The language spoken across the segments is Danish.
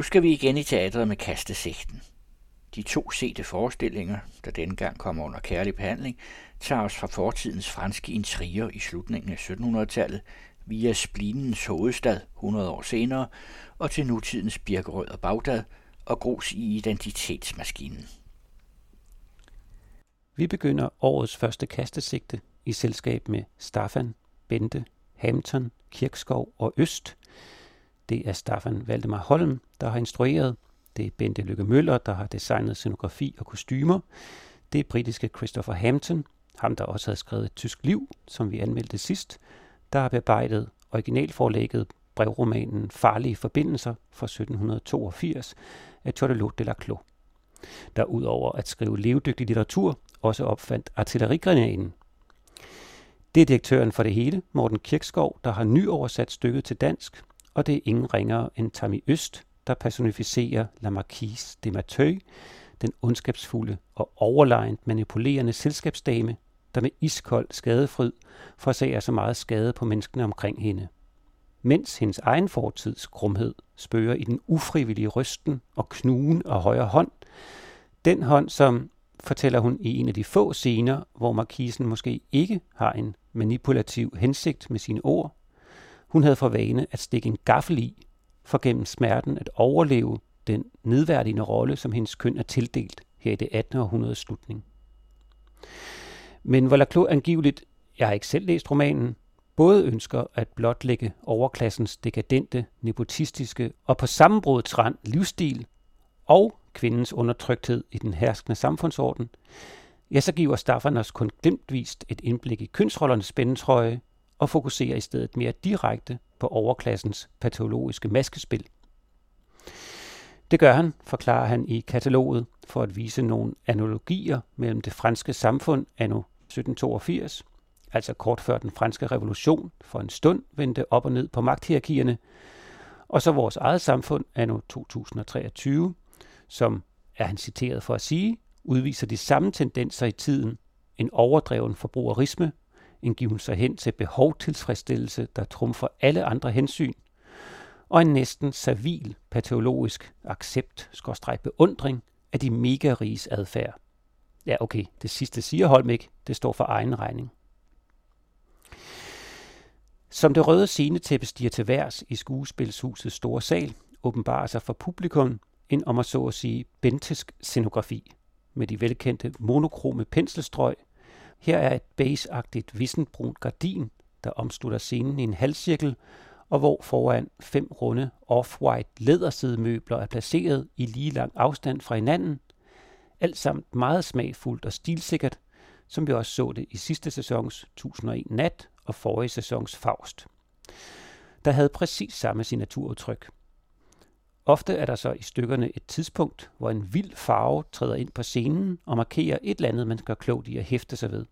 Nu skal vi igen i teatret med kastesigten. De to sete forestillinger, der dengang gang kommer under kærlig behandling, tager os fra fortidens franske intriger i slutningen af 1700-tallet via splinens hovedstad 100 år senere og til nutidens Birkerød og Bagdad og grus i identitetsmaskinen. Vi begynder årets første kastesigte i selskab med Staffan, Bente, Hampton, Kirkskov og Øst. Det er Staffan Valdemar Holm, der har instrueret. Det er Bente Lykke Møller, der har designet scenografi og kostymer. Det er britiske Christopher Hampton, ham der også havde skrevet et tysk liv, som vi anmeldte sidst, der har bearbejdet originalforlægget brevromanen Farlige Forbindelser fra 1782 af Chodelot de la Clos, der udover at skrive levedygtig litteratur, også opfandt artillerigranaten. Det er direktøren for det hele, Morten Kirkskov, der har nyoversat stykket til dansk, og det er ingen ringere end Tammy Øst, der personificerer La Marquise de Mateu, den ondskabsfulde og overlegent manipulerende selskabsdame, der med iskold skadefryd forsager så meget skade på menneskene omkring hende. Mens hendes egen fortids grumhed spørger i den ufrivillige rysten og knugen af højre hånd, den hånd, som fortæller hun i en af de få scener, hvor markisen måske ikke har en manipulativ hensigt med sine ord. Hun havde for vane at stikke en gaffel i, for gennem smerten at overleve den nedværdigende rolle, som hendes køn er tildelt her i det 18. århundredes slutning. Men Volaclo angiveligt, jeg har ikke selv læst romanen, både ønsker at blotlægge overklassens dekadente, nepotistiske og på sammenbrudet rand livsstil og kvindens undertrykthed i den herskende samfundsorden, ja, så giver Staffan os kun glimtvist et indblik i kønsrollernes spændetrøje og fokuserer i stedet mere direkte på overklassens patologiske maskespil. Det gør han, forklarer han i kataloget, for at vise nogle analogier mellem det franske samfund anno 1782, altså kort før den franske revolution for en stund vendte op og ned på magthierarkierne, og så vores eget samfund anno 2023, som er han citeret for at sige, udviser de samme tendenser i tiden, en overdreven forbrugerisme, en given sig hen til behovtilfredsstillelse, der trumfer alle andre hensyn, og en næsten servil patologisk accept, skorstræk beundring af de mega-riges adfærd. Ja, okay, det sidste siger Holm ikke, det står for egen regning. Som det røde scenetæppe stiger til værs i skuespilshusets store sal, åbenbarer sig for publikum en om at så at sige bentisk scenografi med de velkendte monokrome penselstrøg. Her er et baseagtigt vissenbrunt gardin, der omslutter scenen i en halvcirkel, og hvor foran fem runde off-white lædersædemøbler er placeret i lige lang afstand fra hinanden. Alt sammen meget smagfuldt og stilsikkert, som vi også så det i sidste sæsons 1001 Nat og forrige sæsons Faust. Der havde præcis samme signaturudtryk. Ofte er der så i stykkerne et tidspunkt, hvor en vild farve træder ind på scenen og markerer et eller andet, man gør klogt i at hæfte sig ved.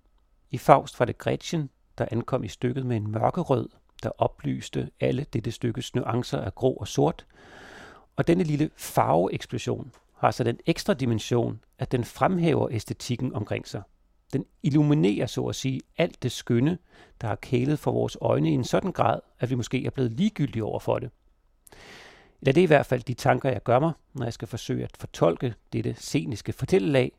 I Faust var det Gretchen, der ankom i stykket med en mørkerød, der oplyste alle dette stykkes nuancer af grå og sort. Og denne lille farveeksplosion har så den ekstra dimension, at den fremhæver æstetikken omkring sig. Den illuminerer, så at sige, alt det skønne, der har kælet for vores øjne i en sådan grad, at vi måske er blevet ligegyldige over for det. Eller det er i hvert fald de tanker, jeg gør mig, når jeg skal forsøge at fortolke dette sceniske fortællelag.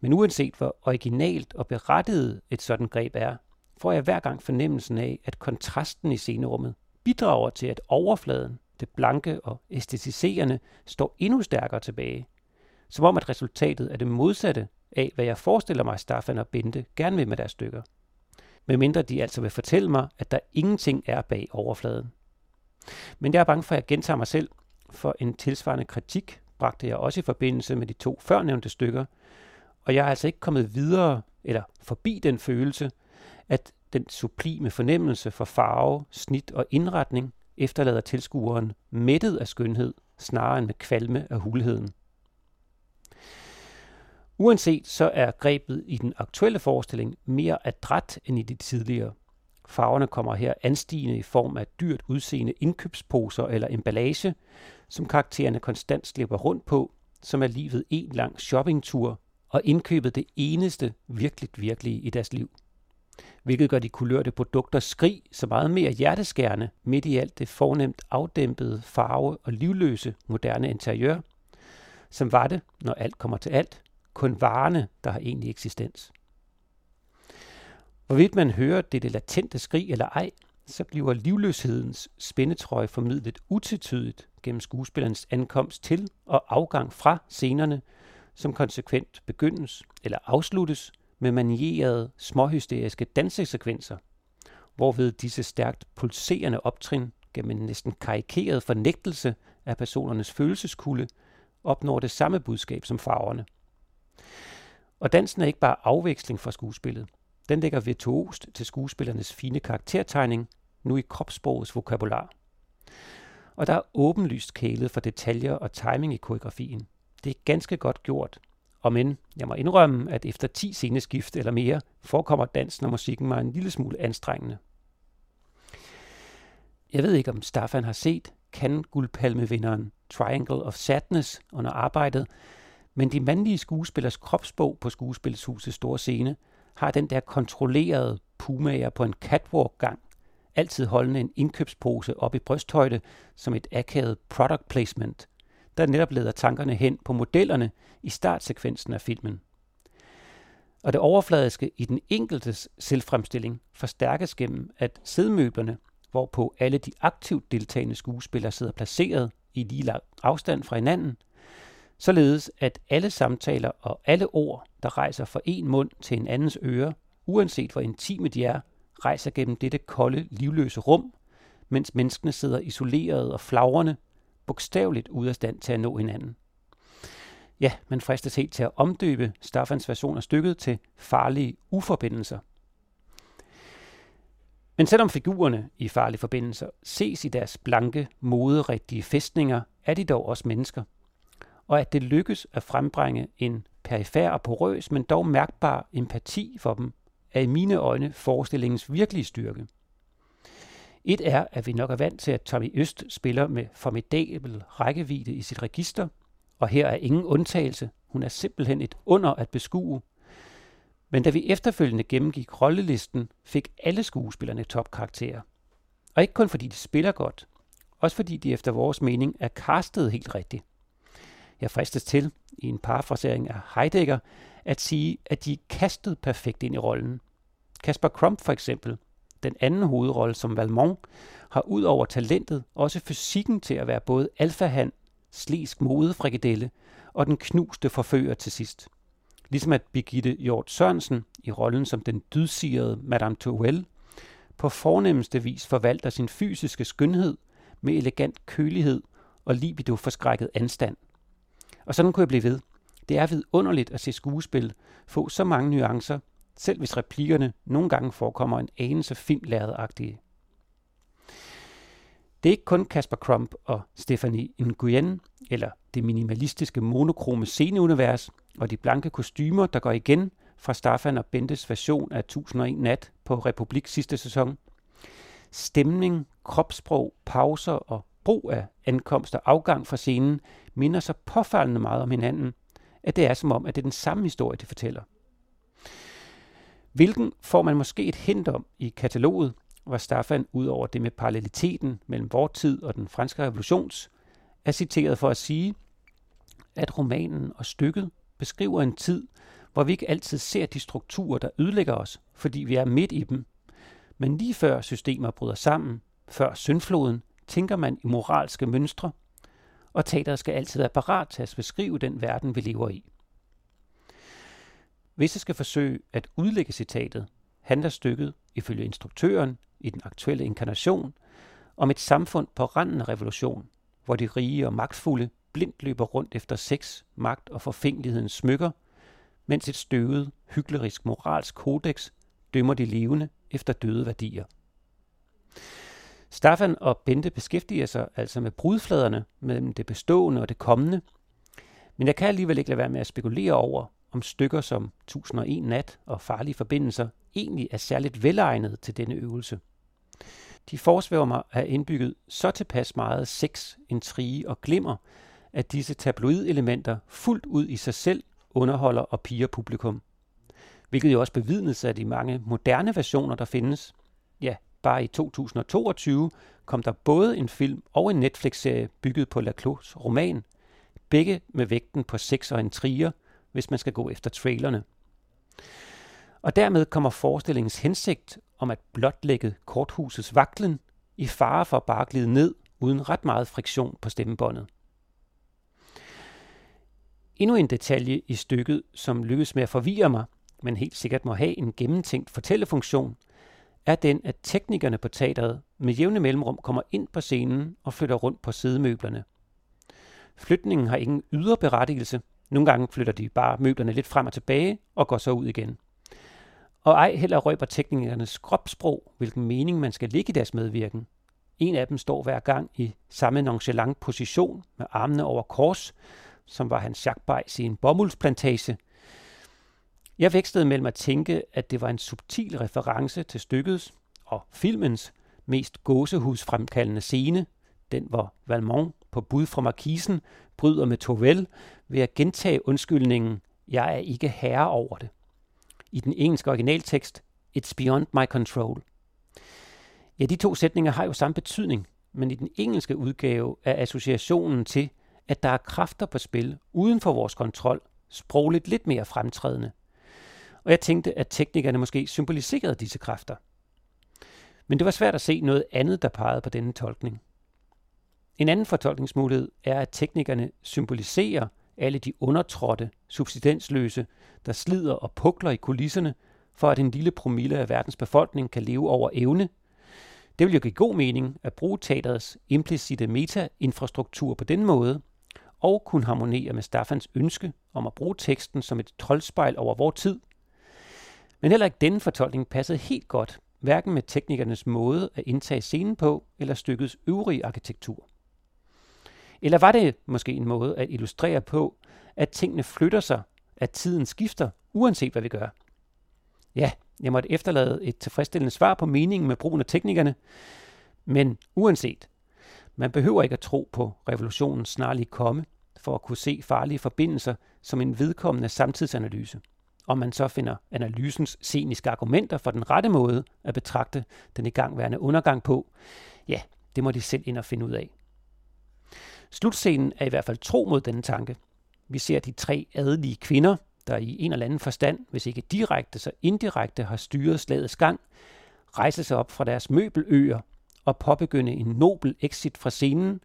Men uanset hvor originalt og berettiget et sådan greb er, får jeg hver gang fornemmelsen af, at kontrasten i scenerummet bidrager til, at overfladen, det blanke og æstetiserende, står endnu stærkere tilbage. Som om at resultatet er det modsatte af, hvad jeg forestiller mig, Staffan og Bente gerne vil med deres stykker. Medmindre de altså vil fortælle mig, at der ingenting er bag overfladen. Men jeg er bange for, at jeg gentager mig selv, for en tilsvarende kritik bragte jeg også i forbindelse med de to førnævnte stykker, og jeg er altså ikke kommet videre eller forbi den følelse, at den sublime fornemmelse for farve, snit og indretning efterlader tilskueren mættet af skønhed, snarere end med kvalme af hulheden. Uanset så er grebet i den aktuelle forestilling mere adræt end i de tidligere. Farverne kommer her anstigende i form af dyrt udseende indkøbsposer eller emballage, som karaktererne konstant slipper rundt på, som er livet en lang shoppingtur og indkøbet det eneste virkelig virkelige i deres liv. hvilket gør de kulørte produkter skrig så meget mere hjerteskærende midt i alt det fornemt afdæmpede, farve og livløse moderne interiør, som var det, når alt kommer til alt, kun varerne, der har egentlig eksistens. Hvorvidt man hører dette det latente skrig eller ej, så bliver livløshedens spændetrøje formidlet utvetydigt gennem skuespillernes ankomst til og afgang fra scenerne, som konsekvent begyndes eller afsluttes med manierede, småhysteriske dansesekvenser, hvorved disse stærkt pulserende optrin gennem en næsten karikeret fornægtelse af personernes følelseskulde opnår det samme budskab som farverne. Og dansen er ikke bare afveksling fra skuespillet. Den ligger virtuost til skuespillernes fine karaktertegning, nu i kropssprogets vokabular. Og der er åbenlyst kælet for detaljer og timing i koreografien. Det er ganske godt gjort, og men jeg må indrømme, at efter 10 sceneskift eller mere, forekommer dansen og musikken mig en lille smule anstrengende. Jeg ved ikke, om Staffan har set kan guldpalmevinderen Triangle of Sadness under arbejdet, men de mandlige skuespillers kropsbog på skuespilshusets store scene har den der kontrollerede pumager på en catwalk-gang, altid holdende en indkøbspose op i brysthøjde som et akavet product placement, der netop leder tankerne hen på modellerne i startsekvensen af filmen. Og det overfladiske i den enkeltes selvfremstilling forstærkes gennem, at sædmøblerne, hvorpå alle de aktivt deltagende skuespillere sidder placeret i lige lang afstand fra hinanden, således at alle samtaler og alle ord, der rejser fra en mund til en andens øre, uanset hvor intime de er, rejser gennem dette kolde, livløse rum, mens menneskene sidder isoleret og flagrende, bogstaveligt ude af stand til at nå hinanden. Ja, man fristes helt til at omdøbe Staffans version af stykket til farlige uforbindelser. Men selvom figurerne i farlige forbindelser ses i deres blanke, moderigtige fæstninger, er de dog også mennesker. Og at det lykkes at frembringe en perifær og porøs, men dog mærkbar empati for dem, er i mine øjne forestillingens virkelige styrke. Et er, at vi nok er vant til, at Tommy Øst spiller med formidabel rækkevidde i sit register, og her er ingen undtagelse. Hun er simpelthen et under at beskue. Men da vi efterfølgende gennemgik rollelisten, fik alle skuespillerne topkarakterer. Og ikke kun fordi de spiller godt, også fordi de efter vores mening er castet helt rigtigt. Jeg fristes til, i en parafrasering af Heidegger, at sige, at de er kastet perfekt ind i rollen. Kasper Crump for eksempel, den anden hovedrolle som Valmont, har ud over talentet også fysikken til at være både alfahand, slisk modefrikadelle og den knuste forfører til sidst. Ligesom at Birgitte Hjort Sørensen i rollen som den dydsigede Madame Tourelle på fornemmeste vis forvalter sin fysiske skønhed med elegant kølighed og libido forskrækket anstand. Og sådan kunne jeg blive ved. Det er vidunderligt at se skuespil få så mange nuancer, selv hvis replikkerne nogle gange forekommer en anelse filmlærredagtige. Det er ikke kun Kasper Crump og Stephanie Nguyen, eller det minimalistiske monokrome sceneunivers og de blanke kostymer, der går igen fra Staffan og Bentes version af 1001 Nat på Republik sidste sæson. Stemning, kropssprog, pauser og brug af ankomst og afgang fra scenen minder så påfaldende meget om hinanden, at det er som om, at det er den samme historie, de fortæller. Hvilken får man måske et hint om i kataloget, hvor Staffan ud over det med paralleliteten mellem vor tid og den franske revolutions, er citeret for at sige, at romanen og stykket beskriver en tid, hvor vi ikke altid ser de strukturer, der ødelægger os, fordi vi er midt i dem. Men lige før systemer bryder sammen, før syndfloden, tænker man i moralske mønstre, og teateret skal altid være parat til at beskrive den verden, vi lever i. Hvis jeg skal forsøge at udlægge citatet, handler stykket, ifølge instruktøren i den aktuelle inkarnation, om et samfund på randen af revolution, hvor de rige og magtfulde blindt løber rundt efter sex, magt og forfængelighedens smykker, mens et støvet, hyklerisk moralsk kodex dømmer de levende efter døde værdier. Staffan og Bente beskæftiger sig altså med brudfladerne mellem det bestående og det kommende, men jeg kan alligevel ikke lade være med at spekulere over, om stykker som 1001 Nat og Farlige Forbindelser egentlig er særligt velegnet til denne øvelse. De forsvæver mig at indbygget så tilpas meget sex, intrige og glimmer, at disse tabloidelementer fuldt ud i sig selv underholder og piger publikum. hvilket jo også bevidnes af de mange moderne versioner, der findes. Ja, bare i 2022 kom der både en film og en Netflix-serie bygget på Laclos roman, begge med vægten på sex og en trier, hvis man skal gå efter trailerne. Og dermed kommer forestillingens hensigt om at blotlægge korthusets vaklen i fare for bare glide ned uden ret meget friktion på stemmebåndet. Endnu en detalje i stykket, som lykkes med at forvirre mig, men helt sikkert må have en gennemtænkt fortællefunktion, er den, at teknikerne på teateret med jævne mellemrum kommer ind på scenen og flytter rundt på sidemøblerne. Flytningen har ingen ydre berettigelse. Nogle gange flytter de bare møblerne lidt frem og tilbage og går så ud igen. Og ej heller røber teknikernes kropssprog, hvilken mening man skal ligge i deres medvirken. En af dem står hver gang i samme nonchalant position med armene over kors, som var hans jagtbejs i en bomuldsplantage. Jeg vækstede mellem at tænke, at det var en subtil reference til stykkets og filmens mest gåsehusfremkaldende scene, den hvor Valmont på bud fra markisen bryder med Tovel ved at gentage undskyldningen, jeg er ikke herre over det. I den engelske originaltekst, It's beyond my control. Ja, de to sætninger har jo samme betydning, men i den engelske udgave er associationen til, at der er kræfter på spil uden for vores kontrol, sprogligt lidt mere fremtrædende. Og jeg tænkte, at teknikerne måske symboliserede disse kræfter. Men det var svært at se noget andet, der pegede på denne tolkning. En anden fortolkningsmulighed er, at teknikerne symboliserer alle de undertrådte, subsidensløse, der slider og pukler i kulisserne, for at en lille promille af verdens befolkning kan leve over evne. Det vil jo give god mening at bruge teaterets implicite meta-infrastruktur på den måde, og kunne harmonere med Staffans ønske om at bruge teksten som et troldspejl over vor tid. Men heller ikke denne fortolkning passede helt godt, hverken med teknikernes måde at indtage scenen på, eller stykkets øvrige arkitektur. Eller var det måske en måde at illustrere på, at tingene flytter sig, at tiden skifter, uanset hvad vi gør? Ja, jeg måtte efterlade et tilfredsstillende svar på meningen med brugen af teknikerne, men uanset, man behøver ikke at tro på revolutionens snarlige komme, for at kunne se farlige forbindelser som en vedkommende samtidsanalyse. Om man så finder analysens sceniske argumenter for den rette måde at betragte den igangværende undergang på, ja, det må de selv ind og finde ud af. Slutscenen er i hvert fald tro mod denne tanke. Vi ser de tre adelige kvinder, der i en eller anden forstand, hvis ikke direkte, så indirekte har styret slagets gang, rejse sig op fra deres møbeløer og påbegynde en nobel exit fra scenen,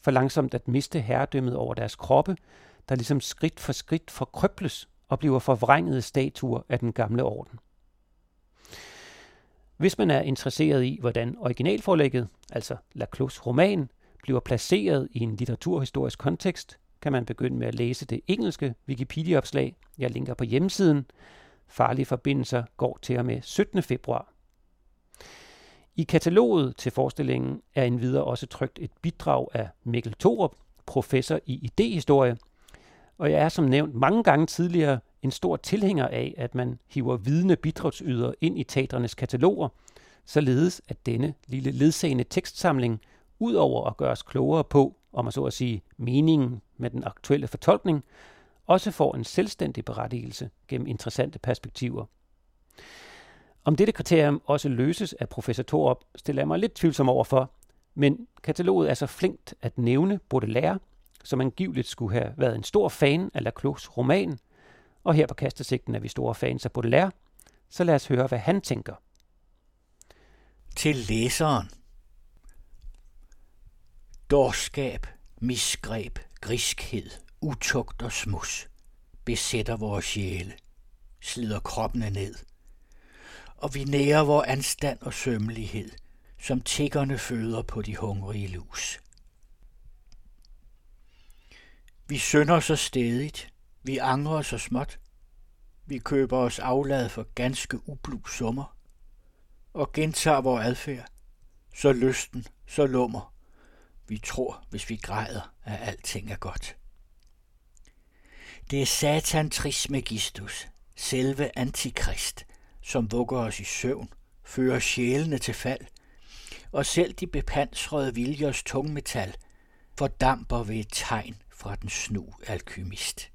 for langsomt at miste herredømmet over deres kroppe, der ligesom skridt for skridt forkrøbles og bliver forvrængede statuer af den gamle orden. Hvis man er interesseret i, hvordan originalforlægget, altså Laclos roman, bliver placeret i en litteraturhistorisk kontekst, kan man begynde med at læse det engelske Wikipedia-opslag, jeg linker på hjemmesiden. Farlige forbindelser går til og med 17. februar. I kataloget til forestillingen er endvidere også trygt et bidrag af Mikkel Thorup, professor i idehistorie, og jeg er som nævnt mange gange tidligere en stor tilhænger af, at man hiver vidne bidragsyder ind i teatrenes kataloger, således at denne lille ledsagende tekstsamling, udover at gøre os klogere på, om man så at sige, meningen med den aktuelle fortolkning, også får en selvstændig berettigelse gennem interessante perspektiver. Om dette kriterium også løses af professor Thorup, stiller jeg mig lidt tvivlsom over for, men kataloget er så flinkt at nævne Baudelaire, som angiveligt skulle have været en stor fan af Laclos roman, og her på kastesigten er vi store fans af Baudelaire, så lad os høre, hvad han tænker. Til læseren. Dårskab, misgreb, griskhed, utugt og smus besætter vores sjæle, slider kroppene ned. Og vi nærer vor anstand og sømmelighed, som tiggerne føder på de hungrige lus. Vi synder så stedigt, vi angrer så småt, vi køber os aflad for ganske ublu summer, og gentager vores adfærd, så lysten, så lummer. Vi tror, hvis vi græder, at alting er godt. Det er Satan Trismegistus, selve antikrist, som vugger os i søvn, fører sjælene til fald, og selv de bepansrede viljers tungmetal fordamper ved et tegn fra den snu alkymist.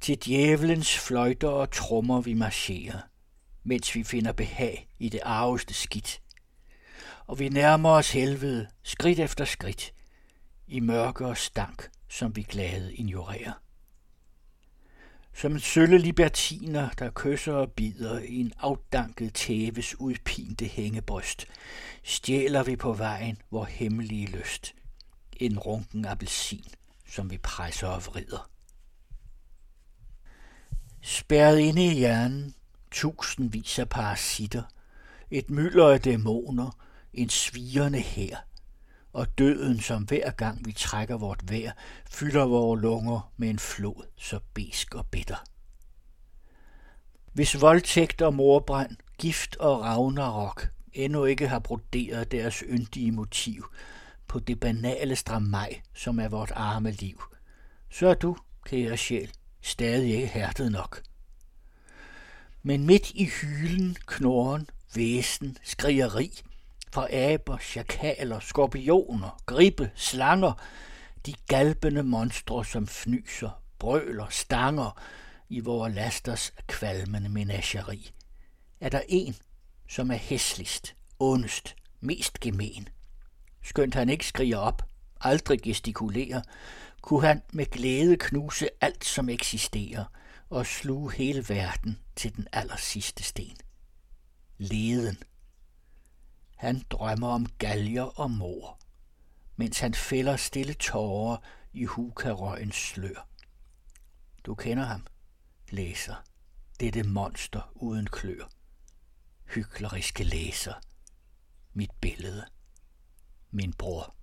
Til djævelens fløjter og trommer vi marcherer, mens vi finder behag i det arveste skidt. Og vi nærmer os helvede, skridt efter skridt, i mørke og stank, som vi glade ignorerer. Som en sølle libertiner, der kysser og bider i en afdanket tæves udpinte hængebryst, stjæler vi på vejen vor hemmelige lyst. En runken appelsin, som vi presser og vrider. Spærret inde i hjernen, tusindvis af parasitter, et mylder af dæmoner, en svirende her, og døden, som hver gang vi trækker vort vejr, fylder vores lunger med en flod så besk og bitter. Hvis voldtægt og morbrand, gift og ragnarok endnu ikke har broderet deres yndige motiv på det banale stramaj, som er vort arme liv, så er du, kære sjæl, stadig ikke hærdet nok. Men midt i hylen, knoren, væsen, skrigeri, fra aber, chakaler, skorpioner, gribe, slanger, de galbende monstre, som fnyser, brøler, stanger i vores lasters kvalmende menageri. Er der en, som er hæsligst, ondest, mest gemen? Skønt han ikke skriger op, aldrig gestikulerer, kunne han med glæde knuse alt, som eksisterer, og sluge hele verden til den aller sidste sten. Leden han drømmer om galger og mor, mens han fælder stille tårer i hukarøgens slør. Du kender ham, læser. Dette monster uden klør. Hykleriske læser. Mit billede. Min bror.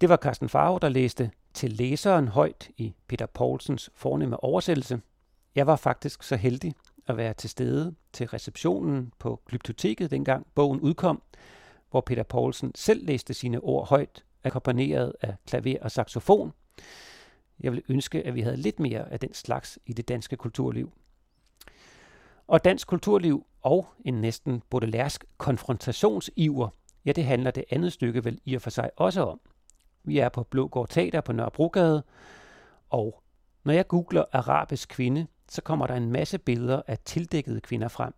Det var Carsten Farve, der læste til læseren højt i Peter Poulsens fornemme oversættelse. Jeg var faktisk så heldig at være til stede til receptionen på Glyptoteket, dengang bogen udkom, hvor Peter Poulsen selv læste sine ord højt, akkompagneret af klaver og saxofon. Jeg vil ønske, at vi havde lidt mere af den slags i det danske kulturliv. Og dansk kulturliv og en næsten baudelairsk konfrontationsiver, ja, det handler det andet stykke vel i og for sig også om. Vi er på Blågård Teater på Nørrebrogade, og når jeg googler arabisk kvinde, så kommer der en masse billeder af tildækkede kvinder frem.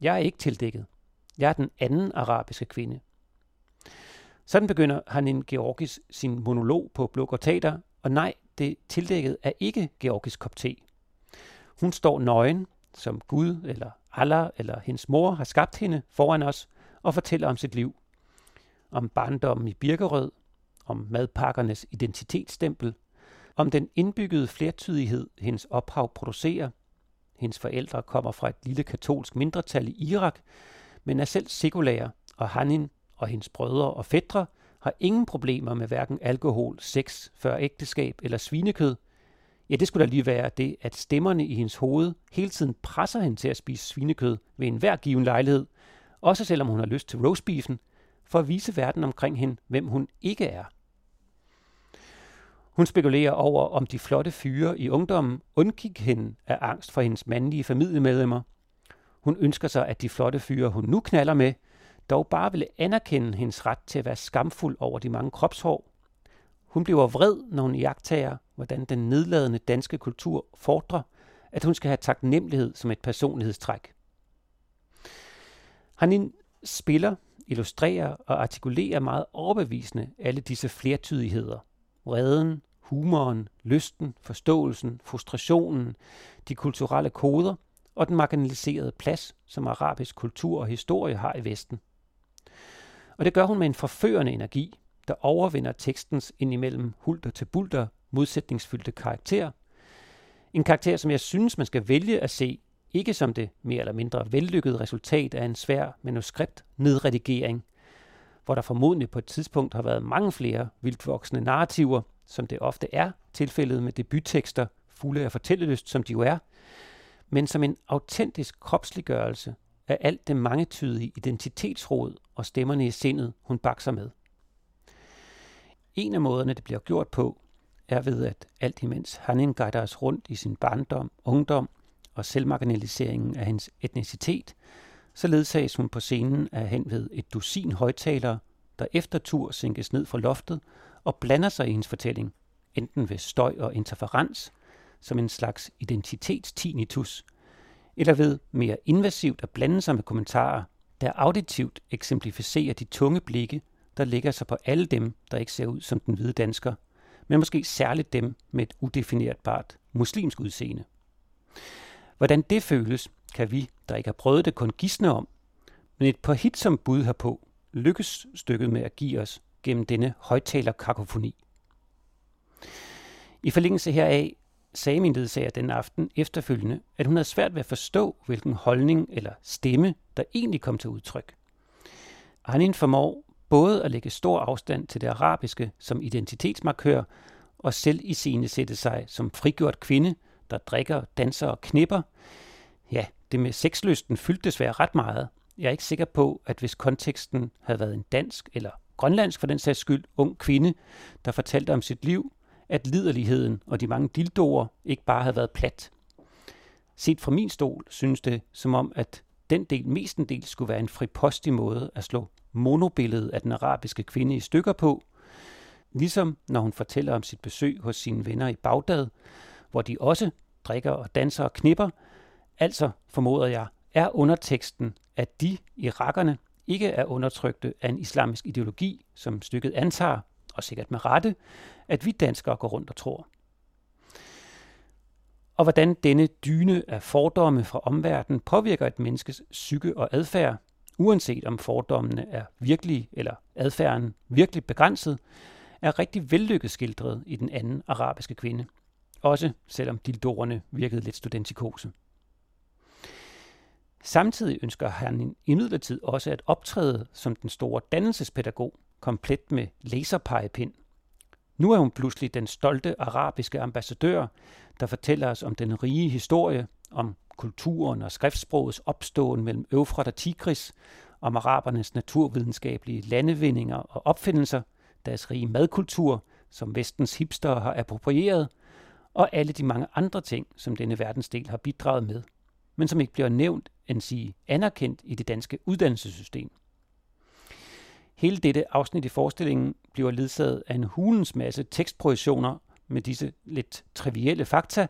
Jeg er ikke tildækket. Jeg er den anden arabiske kvinde. Sådan begynder Hanin Georgis sin monolog på Blågård Teater, og nej, det tildækket er ikke Georgis kop te. Hun står nøgen, som Gud eller Allah eller hendes mor har skabt hende foran os, og fortæller om sit liv. Om barndommen i Birkerød, om madpakkernes identitetsstempel, om den indbyggede flertydighed, hendes ophav producerer. Hendes forældre kommer fra et lille katolsk mindretal i Irak, men er selv sekulære, og Hanin og hendes brødre og fædre har ingen problemer med hverken alkohol, sex, før ægteskab eller svinekød. Ja, det skulle da lige være det, at stemmerne i hendes hoved hele tiden presser hende til at spise svinekød ved enhver given lejlighed, også selvom hun har lyst til roastbeefen, for at vise verden omkring hende, hvem hun ikke er. Hun spekulerer over, om de flotte fyre i ungdommen undgik hende af angst for hendes mandlige familiemedlemmer. Hun ønsker sig, at de flotte fyre, hun nu knaller med, dog bare ville anerkende hendes ret til at være skamfuld over de mange kropshår. Hun bliver vred, når hun jagttager, hvordan den nedladende danske kultur fordrer, at hun skal have taknemmelighed som et personlighedstræk. Hanin spiller, illustrerer og artikulerer meget overbevisende alle disse flertydigheder. Vreden, humoren, lysten, forståelsen, frustrationen, de kulturelle koder og den marginaliserede plads, som arabisk kultur og historie har i Vesten. Og det gør hun med en forførende energi, der overvinder tekstens indimellem hulter til bulter modsætningsfyldte karakter. En karakter, som jeg synes, man skal vælge at se, ikke som det mere eller mindre vellykkede resultat af en svær manuskript nedredigering, hvor der formodentlig på et tidspunkt har været mange flere vildtvoksende narrativer, som det ofte er tilfældet med debuttekster, fulde af fortællelyst, som de jo er, men som en autentisk kropsliggørelse af alt det mangetydige identitetsråd og stemmerne i sindet, hun bakser med. En af måderne, det bliver gjort på, er ved, at alt imens Hanin guider os rundt i sin barndom, ungdom og selvmarginaliseringen af hendes etnicitet, så ledsages hun på scenen af hen ved et dusin højtalere, der efter tur sænkes ned fra loftet og blander sig i hendes fortælling, enten ved støj og interferens, som en slags identitetstinitus, eller ved mere invasivt at blande sig med kommentarer, der auditivt eksemplificerer de tunge blikke, der ligger sig på alle dem, der ikke ser ud som den hvide dansker, men måske særligt dem med et udefinerbart muslimsk udseende. Hvordan det føles, kan vi, der ikke har prøvet det, kun gisne om, men et par hit som bud herpå lykkes stykket med at give os gennem denne højtalerkakofoni. I forlængelse heraf sagde min ledsager den aften efterfølgende, at hun havde svært ved at forstå, hvilken holdning eller stemme, der egentlig kom til udtryk. Han formår både at lægge stor afstand til det arabiske som identitetsmarkør, og selv i sine sætte sig som frigjort kvinde, der drikker, danser og knipper. Ja, det med sexlysten fyldte desværre ret meget. Jeg er ikke sikker på, at hvis konteksten havde været en dansk eller grønlandsk for den sags skyld ung kvinde, der fortalte om sit liv, at liderligheden og de mange dildoer ikke bare havde været plat. Set fra min stol synes det som om, at den del mestendels skulle være en fripostig måde at slå monobilledet af den arabiske kvinde i stykker på, ligesom når hun fortæller om sit besøg hos sine venner i Bagdad, hvor de også drikker og danser og knipper, altså formoder jeg, er underteksten, at de irakerne ikke er undertrykte af en islamisk ideologi, som stykket antager, og sikkert med rette, at vi danskere går rundt og tror. Og hvordan denne dyne af fordomme fra omverdenen påvirker et menneskes psyke og adfærd, uanset om fordommene er virkelige eller adfærden virkelig begrænset, er rigtig vellykket skildret i den anden arabiske kvinde. Også selvom dildorerne virkede lidt studentikose. Samtidig ønsker han imidlertid også at optræde som den store dannelsespædagog, komplet med laserpegepind. Nu er hun pludselig den stolte arabiske ambassadør, der fortæller os om den rige historie, om kulturen og skriftsprogets opståen mellem Øvfrat og Tigris, om arabernes naturvidenskabelige landevindinger og opfindelser, deres rige madkultur, som vestens hipster har approprieret, og alle de mange andre ting, som denne verdensdel har bidraget med, men som ikke bliver nævnt end sige anerkendt i det danske uddannelsessystem. Hele dette afsnit i forestillingen bliver ledsaget af en hulens masse tekstprojektioner med disse lidt trivielle fakta,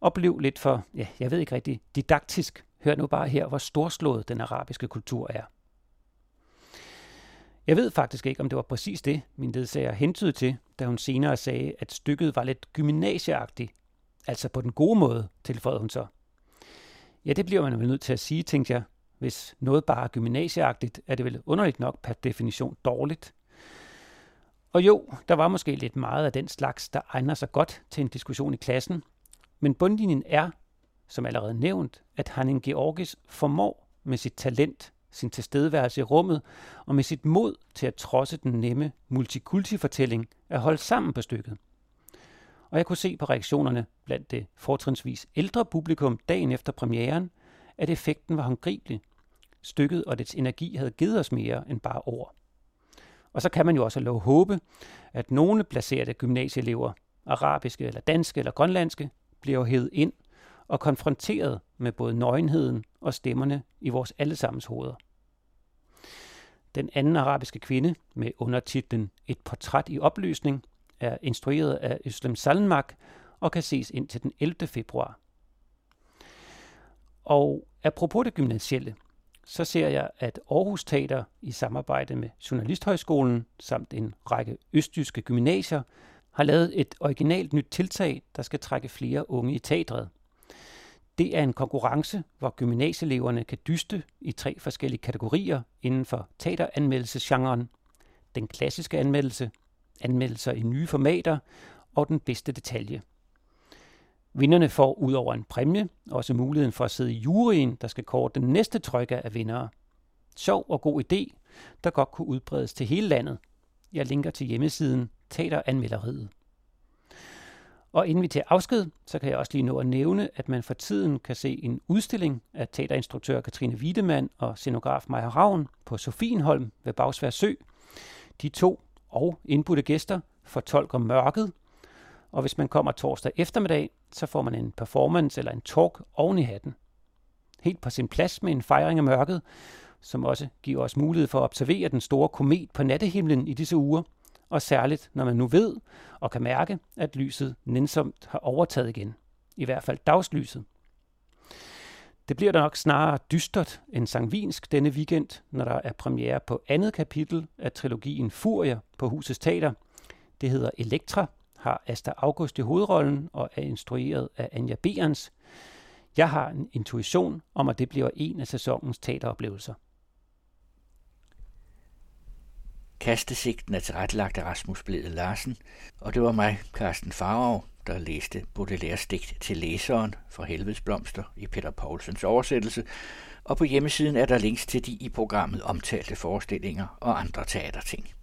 og blev lidt for, ja, jeg ved ikke rigtig, didaktisk. Hør nu bare her, hvor storslået den arabiske kultur er. Jeg ved faktisk ikke, om det var præcis det, min ledsager hentede til, da hun senere sagde, at stykket var lidt gymnasieagtigt. Altså på den gode måde, tilføjede hun så. Ja, det bliver man vel nødt til at sige, tænkte jeg. Hvis noget bare er gymnasieagtigt, er det vel underligt nok per definition dårligt. Og jo, der var måske lidt meget af den slags, der egner sig godt til en diskussion i klassen. Men bundlinjen er, som allerede nævnt, at Hanning Georgis formår med sit talent, sin tilstedeværelse i rummet og med sit mod til at trodse den nemme multikulti-fortælling at holde sammen på stykket og jeg kunne se på reaktionerne blandt det fortrinsvis ældre publikum dagen efter premieren, at effekten var håndgribelig. Stykket og dets energi havde givet os mere end bare ord. Og så kan man jo også lov håbe, at nogle placerede gymnasieelever, arabiske eller danske eller grønlandske, bliver hævet ind og konfronteret med både nøgenheden og stemmerne i vores allesammens hoveder. Den anden arabiske kvinde med undertitlen Et portræt i opløsning er instrueret af Øslem Salmak og kan ses indtil den 11. februar. Og apropos det gymnasielle, så ser jeg, at Aarhus Teater i samarbejde med Journalisthøjskolen samt en række østjyske gymnasier har lavet et originalt nyt tiltag, der skal trække flere unge i teatret. Det er en konkurrence, hvor gymnasieeleverne kan dyste i tre forskellige kategorier inden for teateranmeldelsesgenren. Den klassiske anmeldelse, anmeldelser i nye formater og den bedste detalje. Vinderne får ud over en præmie også muligheden for at sidde i juryen, der skal kåre den næste trojka af vindere. Sjov og god idé, der godt kunne udbredes til hele landet. Jeg linker til hjemmesiden Teateranmelderiet. Og inden vi til afsked, så kan jeg også lige nå at nævne, at man for tiden kan se en udstilling af teaterinstruktør Katrine Wiedemann og scenograf Maja Ravn på Sofienholm ved Bagsvær Sø. De to og indbudte gæster fortolker mørket, og hvis man kommer torsdag eftermiddag, så får man en performance eller en talk oven i hatten. Helt på sin plads med en fejring af mørket, som også giver os mulighed for at observere den store komet på nattehimlen i disse uger, og særligt når man nu ved og kan mærke, at lyset nænsomt har overtaget igen. I hvert fald dagslyset. Det bliver da nok snarere dystert end sangvinsk denne weekend, når der er premiere på andet kapitel af trilogien Furier på Husets Teater. Det hedder Elektra, har Asta August i hovedrollen og er instrueret af Anja Berens. Jeg har en intuition om, at det bliver en af sæsonens teateroplevelser. Kastesigten er tilrettelagt af Rasmus Blede Larsen, og det var mig, Carsten Farov, der læste Baudelaires digt til læseren for Helvedes Blomster i Peter Paulsens oversættelse, og på hjemmesiden er der links til de i programmet omtalte forestillinger og andre teaterting.